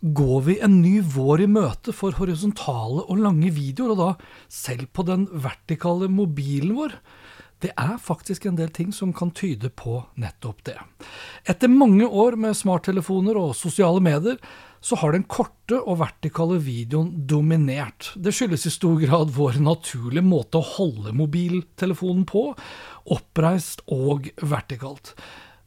Går vi en ny vår i møte for horisontale og lange videoer, og da selv på den vertikale mobilen vår? Det er faktisk en del ting som kan tyde på nettopp det. Etter mange år med smarttelefoner og sosiale medier, så har den korte og vertikale videoen dominert. Det skyldes i stor grad vår naturlige måte å holde mobiltelefonen på, oppreist og vertikalt.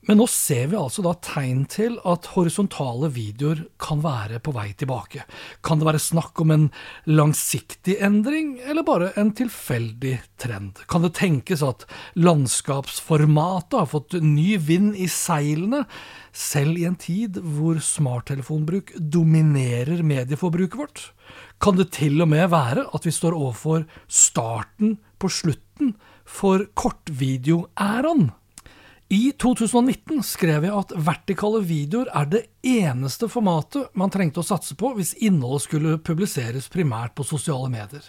Men nå ser vi altså da tegn til at horisontale videoer kan være på vei tilbake. Kan det være snakk om en langsiktig endring, eller bare en tilfeldig trend? Kan det tenkes at landskapsformatet har fått ny vind i seilene, selv i en tid hvor smarttelefonbruk dominerer medieforbruket vårt? Kan det til og med være at vi står overfor starten på slutten for kortvideoæraen? I 2019 skrev jeg at vertikale videoer er det eneste formatet man trengte å satse på hvis innholdet skulle publiseres primært på sosiale medier.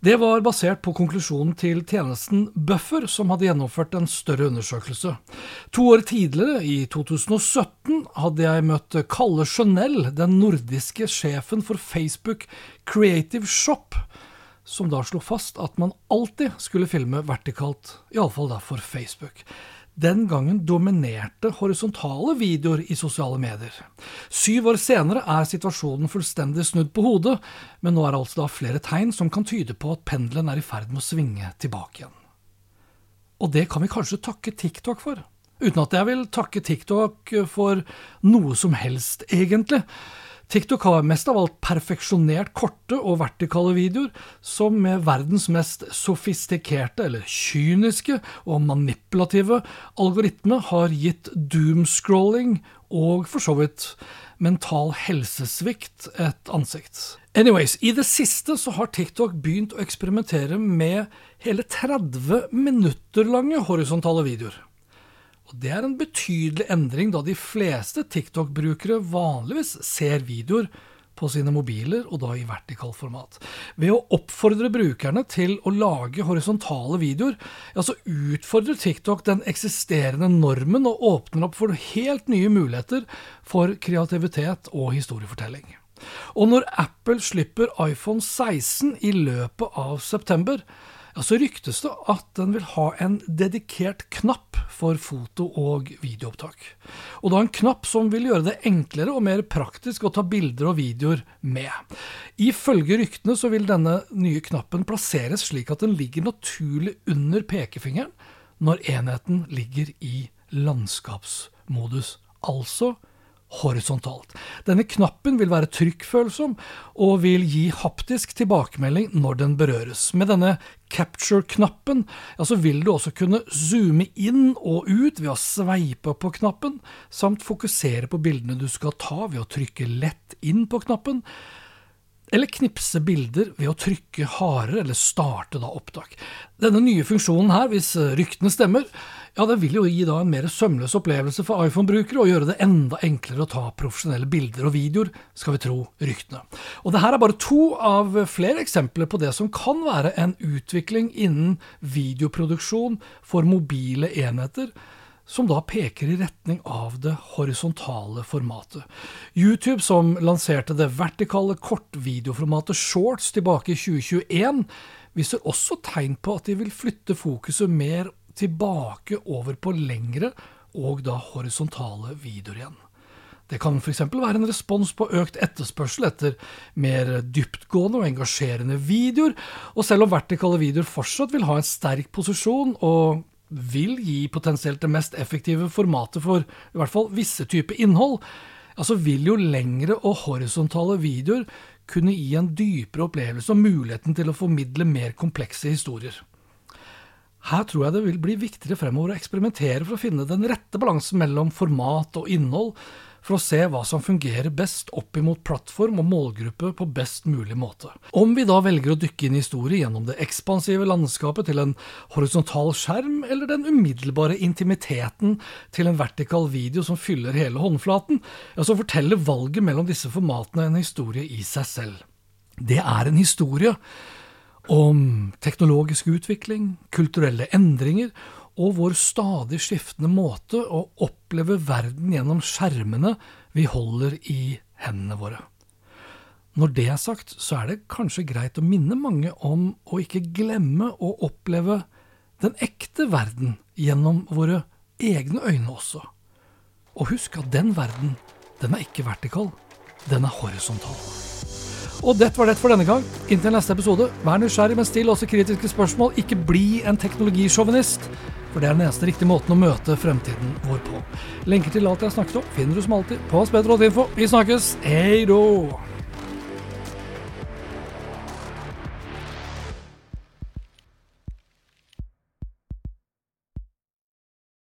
Det var basert på konklusjonen til tjenesten Buffer, som hadde gjennomført en større undersøkelse. To år tidligere, i 2017, hadde jeg møtt Kalle Chanel, den nordiske sjefen for Facebook Creative Shop, som da slo fast at man alltid skulle filme vertikalt, iallfall for Facebook. Den gangen dominerte horisontale videoer i sosiale medier. Syv år senere er situasjonen fullstendig snudd på hodet, men nå er det altså da flere tegn som kan tyde på at pendelen er i ferd med å svinge tilbake igjen. Og det kan vi kanskje takke TikTok for. Uten at jeg vil takke TikTok for noe som helst, egentlig. TikTok har mest av alt perfeksjonert korte og vertikale videoer, som med verdens mest sofistikerte, eller kyniske og manipulative algoritme har gitt doomscrolling og for så vidt mental helsesvikt et ansikt. Anyways, i det siste så har TikTok begynt å eksperimentere med hele 30 minutter lange horisontale videoer. Og Det er en betydelig endring, da de fleste TikTok-brukere vanligvis ser videoer på sine mobiler, og da i vertikal format. Ved å oppfordre brukerne til å lage horisontale videoer, ja, så utfordrer TikTok den eksisterende normen og åpner opp for helt nye muligheter for kreativitet og historiefortelling. Og når Apple slipper iPhone 16 i løpet av september, ja, så ryktes det at den vil ha en dedikert knapp for foto- og videoopptak. Og da en knapp som vil gjøre det enklere og mer praktisk å ta bilder og videoer med. Ifølge ryktene så vil denne nye knappen plasseres slik at den ligger naturlig under pekefingeren når enheten ligger i landskapsmodus. Altså horisontalt. Denne knappen vil være trykkfølsom og vil gi haptisk tilbakemelding når den berøres. Med denne capture-knappen ja, vil du også kunne zoome inn og ut ved å sveipe på knappen, samt fokusere på bildene du skal ta ved å trykke lett inn på knappen. Eller knipse bilder ved å trykke hardere eller starte da opptak. Denne nye funksjonen her, hvis ryktene stemmer, ja, det vil jo gi da en mer sømløs opplevelse for iPhone-brukere og gjøre det enda enklere å ta profesjonelle bilder og videoer, skal vi tro ryktene. Og det her er bare to av flere eksempler på det som kan være en utvikling innen videoproduksjon for mobile enheter, som da peker i retning av det horisontale formatet. YouTube, som lanserte det vertikale kortvideoformatet Shorts tilbake i 2021, viser også tegn på at de vil flytte fokuset mer tilbake over på lengre og da horisontale videoer igjen. Det kan f.eks. være en respons på økt etterspørsel etter mer dyptgående og engasjerende videoer, og selv om vertikale videoer fortsatt vil ha en sterk posisjon og vil gi potensielt det mest effektive formatet for i hvert fall visse typer innhold, ja, så vil jo lengre og horisontale videoer kunne gi en dypere opplevelse og muligheten til å formidle mer komplekse historier. Her tror jeg det vil bli viktigere fremover å eksperimentere for å finne den rette balansen mellom format og innhold, for å se hva som fungerer best opp imot plattform og målgruppe på best mulig måte. Om vi da velger å dykke inn i historie gjennom det ekspansive landskapet til en horisontal skjerm, eller den umiddelbare intimiteten til en vertikal video som fyller hele håndflaten, ja, så forteller valget mellom disse formatene en historie i seg selv. Det er en historie om teknologisk utvikling, kulturelle endringer og vår stadig skiftende måte å oppleve verden gjennom skjermene vi holder i hendene våre. Når det er sagt, så er det kanskje greit å minne mange om å ikke glemme å oppleve den ekte verden gjennom våre egne øyne også. Og husk at den verden, den er ikke vertikal, den er horisontal. Og det var det for denne gang. Inntil neste episode, vær nysgjerrig, men still også kritiske spørsmål. Ikke bli en teknologisjåvinist, for det er den eneste riktige måten å møte fremtiden vår på. Lenker til alt jeg snakket om finner du som alltid på spedro.info. Vi snakkes. Hei då!